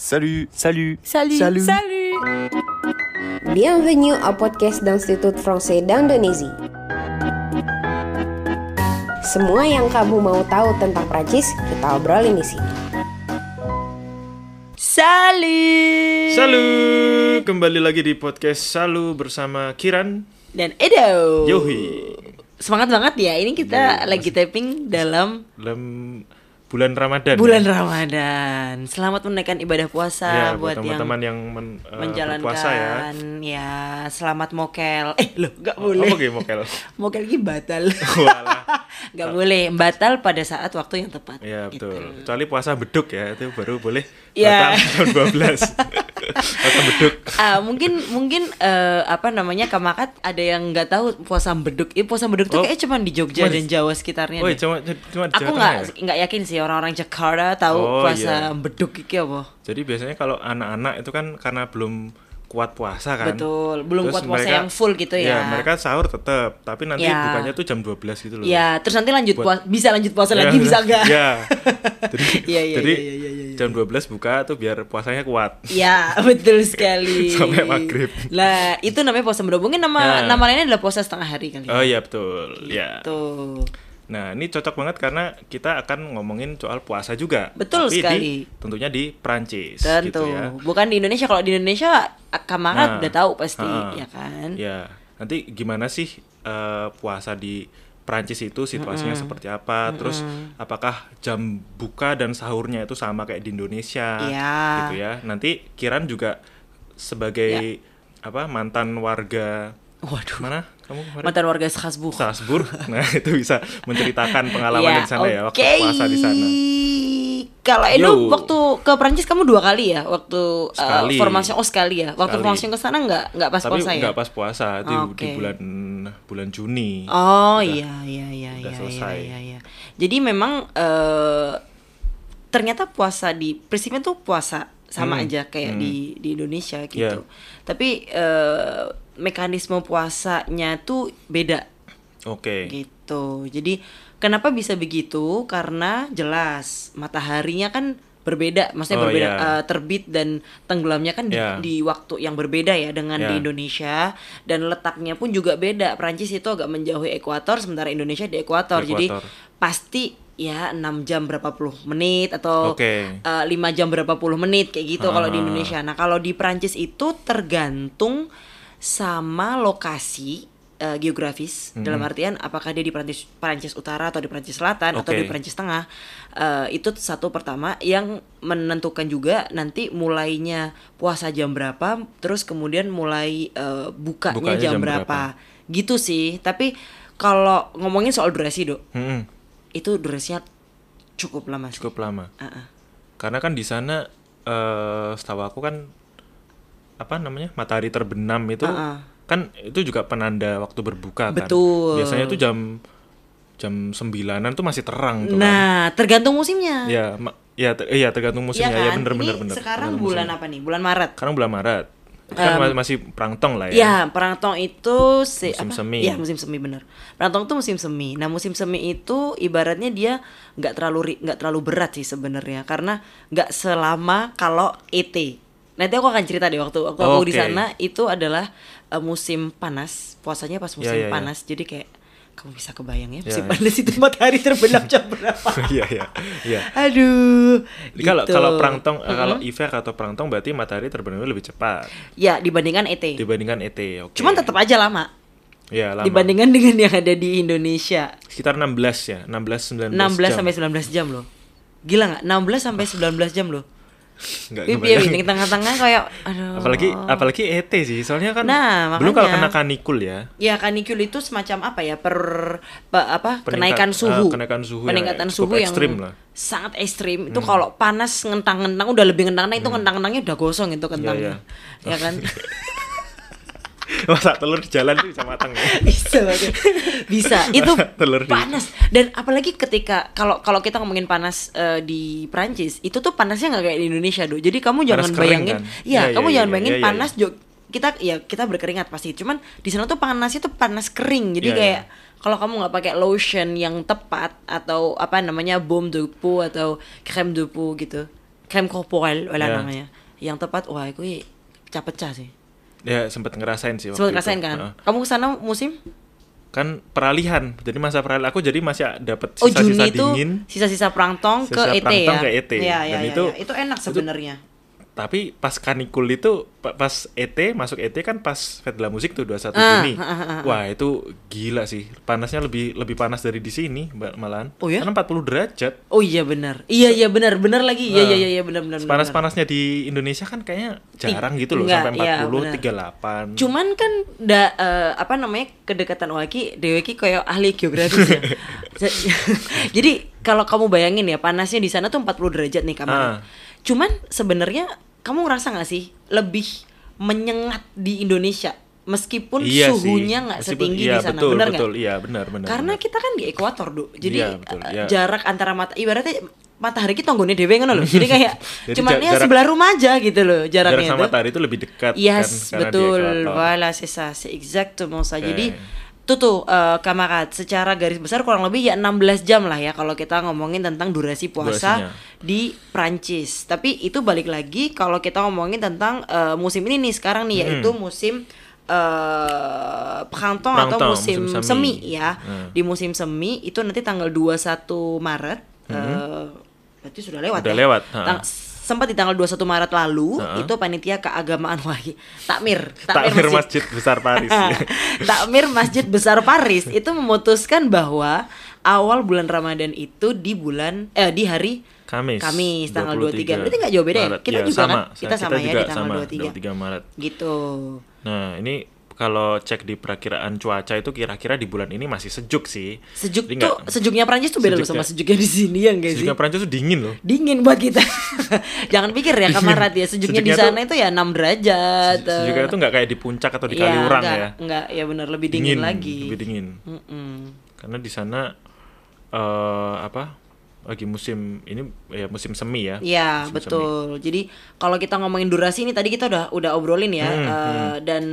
Salut Salut Salut. Salut. Salut. Bienvenue au podcast d'Institut Français d'Indonésie. Semua yang kamu mau tahu tentang Prancis, kita obrolin di sini. Salut. Salut Kembali lagi di podcast Salu bersama Kiran Dan Edo. Yohi Semangat banget ya. Ini kita Iya, lagi taping dalam Dalam bulan Ramadan bulan ya? Ramadan. Selamat menaikkan ibadah puasa Ya, buat, yang teman-teman yang, men, eh, menjalankan berpuasa ya ya. selamat mokel. Eh, loh, nggak Oh, boleh. Apa gitu mokel? Mokel ini batal. Walah. Nggak boleh, batal pada saat waktu yang tepat. Ya Gitu. betul Kecuali puasa beduk ya Itu baru boleh Ya. Batal jam 12 Puasa beduk Ah, mungkin mungkin eh, apa namanya kamakat ada yang nggak tahu puasa beduk. Ini puasa beduk tuh Oh. kayaknya cuma di Jogja di- dan Jawa sekitarnya. Oh deh. cuma, cuma di Aku Jawa nggak ya? nggak yakin sih orang-orang Jakarta tahu Oh, puasa iya. beduk iki apa. Jadi biasanya kalau anak-anak itu kan Karena belum kuat puasa kan Betul, belum Terus kuat puasa mereka- yang full gitu ya. mereka sahur tetap, tapi nanti Ya. bukannya tuh jam 12 gitu loh. Ya, terus nanti lanjut Buat- puasa, bisa lanjut puasa Ya, lagi bisa enggak? Ya. Jadi, Iya, iya, jadi iya, iya, iya, iya. jam 12 buka tuh biar puasanya kuat. Ya, betul sekali. Sampai maghrib. Lah, itu namanya puasa beduk. Mungkin nama Ya. nama lainnya adalah puasa setengah hari kali. Oh iya betul. Ya. Tuh. Nah, ini cocok banget karena kita akan ngomongin soal puasa juga. Betul Tapi sekali. Di, tentunya di Prancis Tentu. gitu ya. Bukan di Indonesia. Kalau di Indonesia Kamarat Nah, udah tahu pasti, ha-ha. ya kan? Ya. Nanti gimana sih eh, puasa di Prancis itu situasinya seperti apa? Terus apakah jam buka dan sahurnya itu sama kayak di Indonesia? Iya. Gitu ya. Nanti Kiran juga sebagai apa mantan warga Waduh. mana kamu kemarin? Mantan warga Strasbourg. Salzburg. Nah, itu bisa menceritakan pengalaman Iya, di sana ya waktu oke. puasa di sana. Kalau Edo waktu ke Prancis kamu dua kali ya waktu uh, Sekali. formasi oh sekali ya waktu Sekali. formasi ke sana nggak nggak pas Tapi puasa ya nggak pas puasa itu di bulan bulan Juni. oh Udah- iya iya iya iya selesai. iya iya jadi memang eh, ternyata puasa di prinsipnya tuh puasa sama Hmm, aja kayak hmm. di di Indonesia gitu Iya. tapi eh, mekanisme puasanya tuh beda Oke. gitu. Jadi kenapa bisa begitu? Karena jelas mataharinya kan berbeda, maksudnya Oh, berbeda iya. eh, terbit dan tenggelamnya kan di, Iya. di waktu yang berbeda ya dengan di Iya. Indonesia dan letaknya pun juga beda. Prancis itu agak menjauhi ekuator sementara Indonesia di ekuator. Di Jadi pasti ya 6 jam berapa puluh menit atau Oke. eh, 5 jam berapa puluh menit kayak gitu kalau di. Indonesia. Nah, kalau di Prancis itu tergantung sama lokasi eh, geografis dalam artian apakah dia di Prancis Prancis Utara atau di Prancis Selatan atau Oke. di Prancis Tengah. Eh, itu satu pertama yang menentukan juga nanti mulainya puasa jam berapa, terus kemudian mulai eh, bukanya, Bukanya jam, jam berapa. Gitu sih. Tapi kalau ngomongin soal durasi, Dok, Mm-mm. itu durasinya cukup lama sih. Cukup lama. Ah, ah. Karena kan di sana eh setahu aku kan apa namanya matahari terbenam itu Ah, ah. kan itu juga penanda waktu berbuka kan. Betul. Biasanya itu jam jam sembilanan tuh masih terang tuh kan. Nah, tergantung musimnya. Ya, ya, ter- iya tergantung musimnya Iya ya kan? bener Ini bener bener. sekarang tergantung bulan apa nih? Bulan Maret. Sekarang bulan Maret. Kan ma- masih prangtong lah ya. Ya, perantong itu se- Musim apa? semi. Iya, musim semi bener. Perantong itu musim semi. Nah, musim semi itu ibaratnya dia nggak terlalu nggak terlalu berat sih sebenarnya karena nggak selama kalau ET. Nanti aku akan cerita deh waktu waktu aku di sana itu adalah eh, musim panas. Puasanya pas musim Ya, ya, ya. panas. Jadi kayak kamu bisa kebayang ya Ya, musim ya. panas itu matahari terbenam jam berapa? Iya, iya. Iya. Aduh. Kalau gitu. kalau prangtong eh, kalau Iver atau prangtong berarti matahari terbenamnya lebih cepat ya dibandingkan ET. dibandingkan ET. Oke. Cuman tetap aja lama. ya, lama. dibandingkan dengan yang ada di Indonesia. sekitar 16 ya, 16 19 16 jam. sampai 19 jam loh. Gila nggak? 16 sampai 19 jam loh. Nggak kebayang. piye di tengah-tengah kayak aduh. apalagi apalagi ET sih soalnya kan Nah, belum kalau makanya. kena kanikul ya Ya kanikul itu semacam apa ya per pe- apa Peningkat- kenaikan ah, suhu kenaikan suhu yang peningkatan cukup suhu yang ekstrim lah. Hmm. sangat ekstrim itu kalau panas ngentang-ngentang udah lebih ngentang itu ngentang-ngentangnya udah gosong itu kentangnya ya kan masa telur di jalan tuh bisa matang ya bisa banget. bisa itu Telur di- panas dan apalagi ketika kalau kalau kita ngomongin panas eh, di Prancis itu tuh panasnya nggak kayak di Indonesia do jadi kamu jangan Panas kering bayangin kan? ya Iya, kamu iya, jangan iya, bayangin iya, iya, panas jo kita ya kita berkeringat pasti cuman di sana tuh panasnya tuh panas kering jadi Iya, kayak iya. kalau kamu nggak pakai lotion yang tepat atau apa namanya de peau atau de peau gitu creme corporelle lah Ya. namanya. Yang tepat wah itu pecah-pecah sih. Ya sempat ngerasain sih waktu Sempat itu. ngerasain kan? Heeh. Kamu ke sana musim? Kan peralihan. Jadi masa peralihan aku jadi masih dapat Oh sisa-sisa itu dingin. sisa-sisa plankton ke Sisa ET plankton ya. ke ET. Iya, iya, Dan iya, itu- iya. itu enak sebenarnya. Tapi pas kanikul itu pa- pas ET masuk ET kan pas Festival Musik tuh 21 Ah, Juni. ah, ah, ah. Wah, itu gila sih. Panasnya lebih lebih panas dari di sini Mbak, malahan. Oh ya? Karena 40 derajat. Oh iya benar. Iya iya benar, benar lagi. Iya Nah, iya iya benar benar. Panas-panasnya di Indonesia kan kayaknya jarang gitu loh Enggak, sampai iya, 40, benar. 38. Cuman kan da, eh, apa namanya kedekatan Waki, Deweki kayak ahli geografis ya. Jadi kalau kamu bayangin ya panasnya di sana tuh 40 derajat nih kamarnya. Ah. Cuman sebenarnya kamu ngerasa nggak sih lebih menyengat di Indonesia meskipun Iya suhunya nggak setinggi iya, di sana, betul, benar betul. Iya, benar, benar. Karena benar. kita kan di ekuator, Du. Jadi Iya, betul, eh, iya. jarak antara mata ibaratnya matahari kita nggone dewe ngono loh. Jadi kayak Jadi cuman ya jarak- sebelah rumah aja gitu loh jarak jaraknya sama itu. matahari itu lebih dekat Yes, kan betul. Voilà, c'est ça, c'est exactement ça. Oke. Jadi tuh tuh eh, kamarad secara garis besar kurang lebih ya 16 jam lah ya kalau kita ngomongin tentang durasi puasa Durasinya. di Prancis. Tapi itu balik lagi kalau kita ngomongin tentang eh, musim ini nih sekarang nih yaitu musim eh printemps atau musim, musim semi. semi. ya. Hmm. Di musim semi itu nanti tanggal 21 Maret eh, berarti sudah lewat Udah ya? lewat, ha. Tang- sempat di tanggal 21 Maret lalu Ha. itu panitia keagamaan wahyu takmir Takmir Masjid Besar Paris. Takmir Masjid Besar Paris itu memutuskan bahwa awal bulan Ramadan itu di bulan eh di hari Kamis. Kamis tanggal 23. 23 Berarti nggak jauh beda ya? Maret. Kita Iya, juga sama. kan? Kita sama ya juga di tanggal sama, 23. 23 Maret. gitu. Nah, ini kalau cek di perakiraan cuaca itu kira-kira di bulan ini masih sejuk sih. Sejuk Jadi tuh nggak- sejuknya Prancis tuh beda loh sama Sejuknya- di sini ya enggak sih? Sejuknya Prancis tuh dingin loh. Dingin buat kita. Jangan pikir ya kamarat ya sejuknya di Sejuknya sana itu ya 6 derajat. eh. Sejuknya itu nggak kayak di puncak atau di Iya, Kaliurang enggak, ya. Enggak, ya benar lebih dingin, lagi. Lebih dingin. Mm-mm. Karena di sana eh apa? Lagi musim ini ya musim semi ya. Iya betul. Jadi kalau kita ngomongin durasi ini tadi kita udah udah obrolin ya Hmm, eh, dan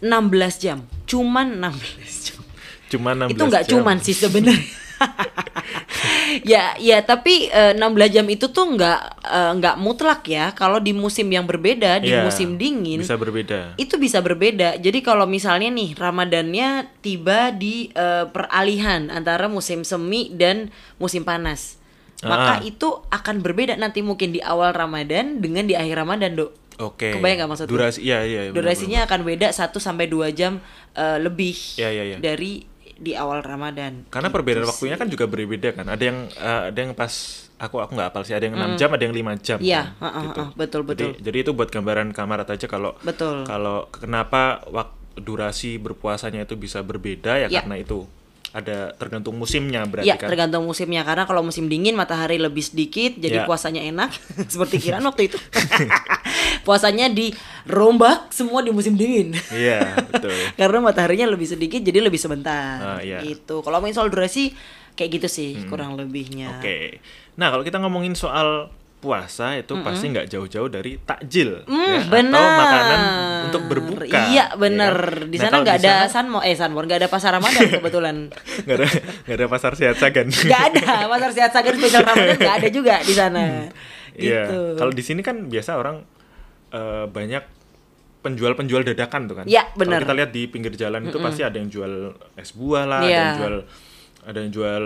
16 jam. Cuman 16 jam. semi. Cuma 16 Itu nggak cuman sih sebenarnya. ya ya tapi eh, 16 jam itu tuh nggak nggak mutlak ya. Kalau di musim yang berbeda di Iya, musim dingin bisa berbeda. itu bisa berbeda. Jadi kalau misalnya nih Ramadannya tiba di eh, peralihan antara musim semi dan musim panas. Maka Ah. itu akan berbeda nanti mungkin di awal Ramadan dengan di akhir Ramadan, Dok. Oke. Kebayang nggak maksudku? Durasi iya iya. benar, Durasinya akan beda 1 sampai 2 jam eh, lebih Iya, iya, iya. dari di awal Ramadan. Karena Gitu perbedaan sih. waktunya kan juga berbeda kan. Ada yang eh, ada yang pas aku aku nggak hafal sih. Ada yang 6 jam, ada yang 5 jam. Iya, kan, heeh, heeh, betul, Jadi, betul. jadi itu buat gambaran kamarat aja kalau Betul. kalau kenapa waktu durasi berpuasanya itu bisa berbeda ya Ya. karena itu ada tergantung musimnya berarti Ya, kan. tergantung musimnya karena kalau musim dingin matahari lebih sedikit jadi Ya. puasanya enak seperti Kiran waktu itu. puasanya dirombak semua di musim dingin. Iya, betul. karena mataharinya lebih sedikit jadi lebih sebentar. Ah, iya. Gitu. Kalau ngomongin soal durasi kayak gitu sih kurang lebihnya. Oke. Nah, kalau kita ngomongin soal puasa itu pasti nggak jauh-jauh dari takjil Hmm, ya, bener. atau makanan untuk berbuka. Iya, ya bener. kan? Di Nah, sana kalau nggak ada sana sanmo, eh sanmor, nggak ada pasar Ramadan kebetulan. nggak ada nggak ada pasar sehat sagan. Nggak ada pasar sehat sagar spesial Ramadan nggak ada juga di sana. Iya. Gitu. Kalau di sini kan biasa orang eh, banyak penjual-penjual dadakan tuh kan. Iya, Kalau bener. kita lihat di pinggir jalan itu pasti ada yang jual es buah lah, ada Iya. yang jual ada yang jual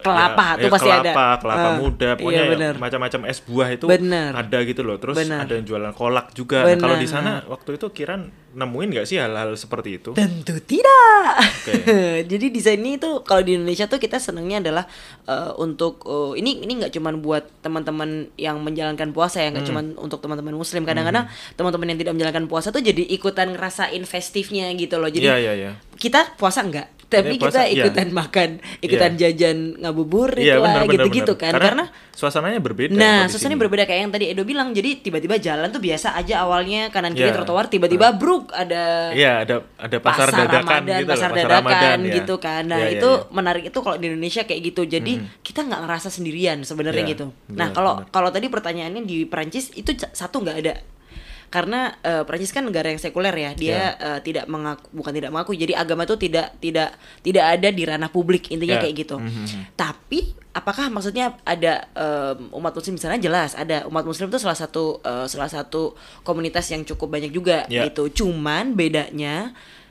Kelapa, ya, tuh ya, pasti ada. kelapa, kelapa Ah, muda, iya, pokoknya ya bener. macam-macam es buah itu Bener. ada gitu loh. Terus Bener. ada yang jualan kolak juga. Nah, kalau di sana waktu itu Kiran nemuin nggak sih hal-hal seperti itu? Tentu tidak. Oke. Jadi di sini tuh kalau di Indonesia tuh kita senangnya adalah eh, untuk eh, ini ini nggak cuman buat teman-teman yang menjalankan puasa ya, nggak Hmm. cuman untuk teman-teman muslim. Kadang-kadang teman-teman yang tidak menjalankan puasa tuh jadi ikutan ngerasain festifnya gitu loh. Jadi Iya, iya, iya. kita puasa enggak tapi puasa, kita ikutan makan, ikutan jajan ngabuburit Iya, lah gitu-gitu kan. Karena, Karena suasananya berbeda. Nah, suasananya berbeda kayak yang tadi Edo bilang. Jadi tiba-tiba jalan tuh biasa aja awalnya kanan kiri Iya. trotoar, tiba-tiba bruk ada Iya, ada ada pasar, dadakan Ramadan, gitu pasar pasar dadakan Ramadan, ya. gitu kan. Nah, Iya, iya, itu iya. menarik itu kalau di Indonesia kayak gitu. Jadi kita nggak ngerasa sendirian sebenarnya Iya, gitu. Nah, kalau kalau tadi pertanyaannya di Prancis itu satu nggak ada. Karena eh, Prancis kan negara yang sekuler ya. Dia eh, tidak mengaku bukan tidak mengaku jadi agama itu tidak tidak tidak ada di ranah publik intinya Ya. kayak gitu. Mhm. tapi apakah maksudnya ada em, umat muslim di sana? Jelas ada. Umat muslim itu salah satu eh, salah satu komunitas yang cukup banyak juga Ya. gitu. Cuman bedanya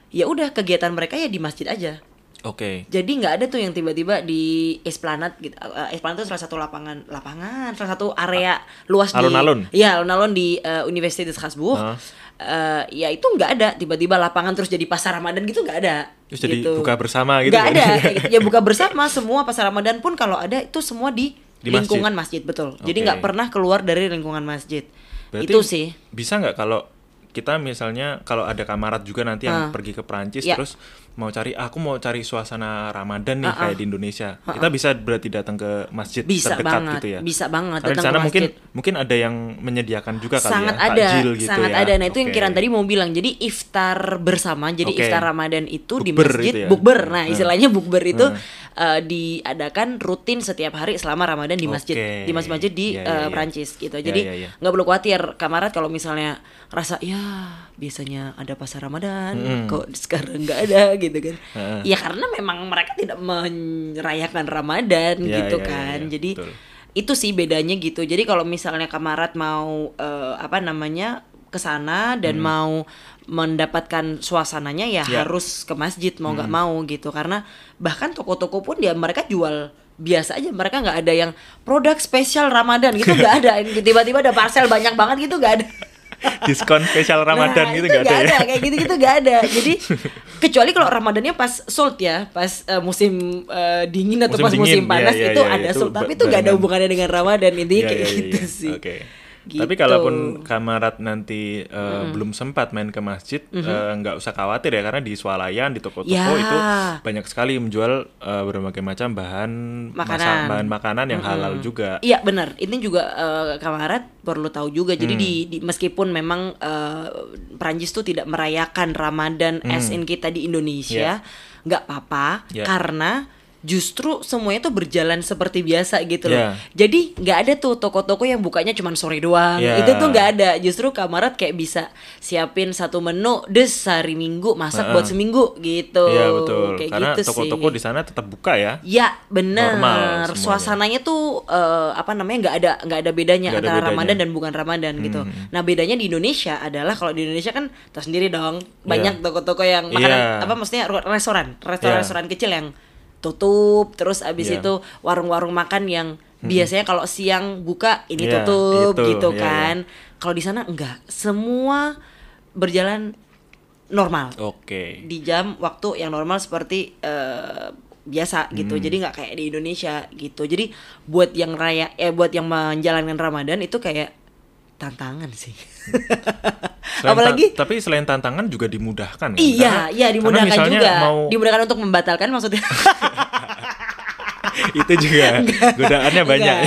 ya udah kegiatan mereka ya di masjid aja Oke. jadi nggak ada tuh yang tiba-tiba di Esplanade gitu. Uh, Esplanade itu salah satu lapangan, lapangan, salah satu area luas Alun-alun. di Iya, alun-alun di uh, Universitas Strasbourg. Heeh. Uh, ya itu nggak ada tiba-tiba lapangan terus jadi pasar Ramadan gitu nggak ada. Terus jadi gitu. buka bersama gitu Nggak kan? ada. Ya buka bersama semua pasar Ramadan pun kalau ada itu semua di, Di masjid. lingkungan masjid, betul. Jadi Oke. nggak pernah keluar dari lingkungan masjid. Berarti itu sih. Bisa nggak kalau kita misalnya kalau ada kamarat juga nanti yang Ah. pergi ke Perancis Ya. terus mau cari aku mau cari suasana Ramadan nih Ah, ah. kayak di Indonesia. Kita bisa berarti datang ke masjid Bisa terdekat banget, gitu ya. bisa banget Karena di sana mungkin mungkin ada yang menyediakan juga kali sangat ya, ada takjil gitu sangat ya. ada nah itu yang Oke. Kiran tadi mau bilang jadi iftar bersama jadi Oke. iftar Ramadan itu di Bukber masjid gitu ya? bukber nah Hmm. istilahnya bukber itu Hmm. Eh, diadakan rutin setiap hari selama Ramadan di masjid Oke. di masjid-masjid di eh, iya, iya. Prancis gitu Iya, jadi iya, iya. nggak perlu khawatir kamarat kalau misalnya rasa ya biasanya ada pasar Ramadan Mm. kok sekarang nggak ada gitu kan Heeh. ya karena memang mereka tidak merayakan Ramadan Iya, gitu iya, kan iya, jadi betul. itu sih bedanya gitu jadi kalau misalnya kamarat mau eh, apa namanya ke sana dan mau mendapatkan suasananya ya Hmm. Ya. harus ke masjid mau nggak mau gitu. Karena bahkan toko-toko pun dia mereka jual biasa aja. Mereka nggak ada yang produk spesial Ramadan gitu nggak ada. Tiba-tiba ada parcel banyak banget gitu nggak ada. Diskon spesial Ramadan Nah, gitu itu nggak ada ya? kayak gitu gitu nggak ada. Jadi kecuali kalau Ramadannya pas sold ya pas eh, musim eh, dingin atau Musim pas musim dingin, panas iya, iya, itu iya, ada sold tapi itu nggak ada hubungannya dengan Ramadan intinya Iya, kayak gitu sih. Oke. Gitu. Tapi kalaupun kamarat nanti eh, belum sempat main ke masjid, eh, nggak usah khawatir ya karena di swalayan di toko-toko Ya. itu banyak sekali menjual eh, berbagai macam bahan Makanan. masak- bahan makanan yang halal juga. Iya benar, ini juga eh, kamarat perlu tahu juga. Jadi Hmm. di, di- meskipun memang eh, Perancis tuh tidak merayakan Ramadan as in kita di Indonesia, nggak apa-apa Hmm. Ya. karena justru semuanya tuh berjalan seperti biasa gitu loh. Ya. Jadi nggak ada tuh toko-toko yang bukanya cuma sore doang. Ya. Itu tuh nggak ada. Justru kamarat kayak bisa siapin satu menu des hari Minggu masak Heeh. buat seminggu gitu. Iya betul. Kayak karena gitu toko-toko di sana tetap buka ya. Ya benar. Suasananya tuh eh, apa namanya nggak ada nggak ada bedanya ada antara bedanya. Ramadan dan bukan Ramadan gitu. Hmm. Nah bedanya di Indonesia adalah kalau di Indonesia kan tahu sendiri dong banyak toko-toko yang makanan Iya. apa maksudnya restoran restoran Iya. restoran kecil yang tutup terus abis Iya. itu warung-warung makan yang biasanya kalau siang buka ini Iya, tutup itu, gitu iya, kan. Kalau di sana enggak semua berjalan normal Oke. di jam waktu yang normal seperti eh, biasa gitu Hmm. jadi nggak kayak di Indonesia gitu jadi buat yang raya eh buat yang menjalankan Ramadan itu kayak tantangan sih. Selain apalagi ta- tapi selain tantangan juga dimudahkan kan? iya Karena- iya karena dimudahkan juga. mau dimudahkan untuk membatalkan maksudnya itu juga godaannya banyak.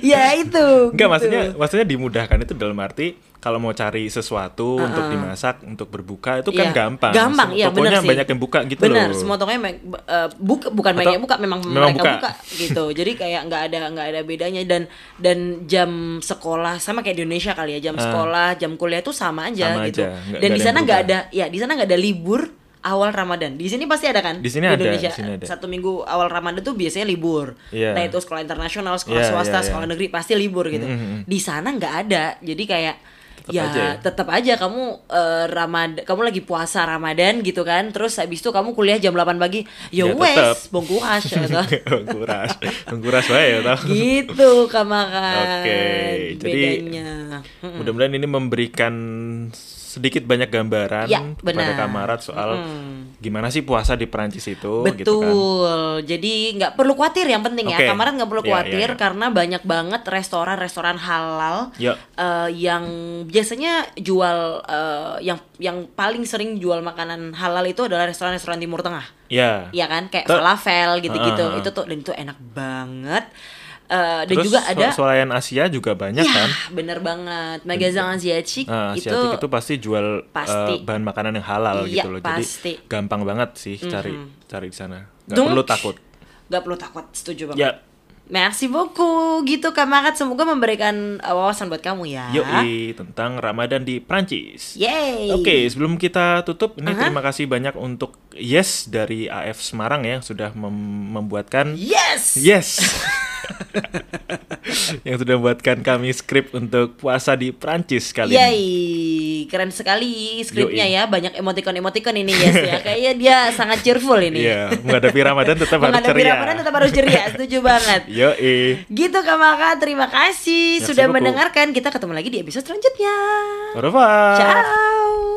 Ya itu Enggak gitu. maksudnya maksudnya dimudahkan itu dalam arti kalau mau cari sesuatu untuk dimasak untuk berbuka itu kan Iya. gampang. Gampang, iya benar sih. banyak yang buka gitu benar, loh. semua tokonya eh, buka bukan Atau banyak yang buka, memang, memang mereka buka. buka. gitu. Jadi kayak nggak ada nggak ada bedanya dan dan jam sekolah sama kayak di Indonesia kali ya, jam Ah. sekolah, jam kuliah itu sama aja Sama gitu. aja, nggak- dan di sana nggak ada ya, di sana nggak ada libur awal Ramadan. Di sini pasti ada kan? Di sini ada, Indonesia. di sini ada. Satu minggu awal Ramadan tuh biasanya libur. Iya. Nah, itu sekolah internasional, sekolah Iya, swasta, iya, iya. sekolah negeri pasti libur gitu. Mhm. Di sana nggak ada. Jadi kayak Tetap ya, aja ya? tetap aja kamu eh, Ramadan kamu lagi puasa Ramadan gitu kan terus habis itu kamu kuliah jam 8 pagi ya Ya, tetep. wes bongkuas ya toh. Mengkuras, mengkuras wae ya tau. gitu kamakan Oke, jadi bedanya Mm-mm. Mudah-mudahan ini memberikan sedikit banyak gambaran Ya, kepada benar. kamarat soal Mm. gimana sih puasa di Perancis itu Betul, gitu kan. jadi nggak perlu khawatir yang penting Oke. ya kamaran nggak perlu Iya, khawatir iya, iya. karena banyak banget restoran-restoran halal Ya. eh, yang biasanya jual eh, yang yang paling sering jual makanan halal itu adalah restoran-restoran Timur Tengah. Ya. Iya kan kayak Ter- falafel gitu-gitu ah, ah. itu tuh dan itu enak banget Eh, dan Terus juga ada swalayan Asia juga banyak ya kan. bener banget magazin asiatique Nah, itu Asiatik itu pasti jual pasti. eh, bahan makanan yang halal Iya, gitu loh. pasti. Jadi gampang banget sih cari cari di sana. Nggak Donc, perlu takut. nggak perlu takut setuju banget Ya, Merci beaucoup gitu Kak Makat semoga memberikan uh, wawasan buat kamu ya. Yoi, tentang Ramadan di Prancis. Yeay. Oke, sebelum kita tutup, ini Aha. terima kasih banyak untuk Yes dari AF Semarang ya yang sudah mem- membuatkan Yes. Yes. yang sudah membuatkan kami skrip untuk puasa di Prancis kali ini. Yay, keren sekali skripnya Yoi. ya, banyak emoticon-emoticon ini yes ya. Kayaknya dia sangat cheerful ini. Iya, menghadapi Ramadan tetap harus Menghadapi ceria. Ramadan tetap harus ceria, setuju banget. Yoi. Gitu Kak Maka, terima kasih Merci sudah beaucoup. mendengarkan. Kita ketemu lagi di episode selanjutnya. Au revoir. Ciao.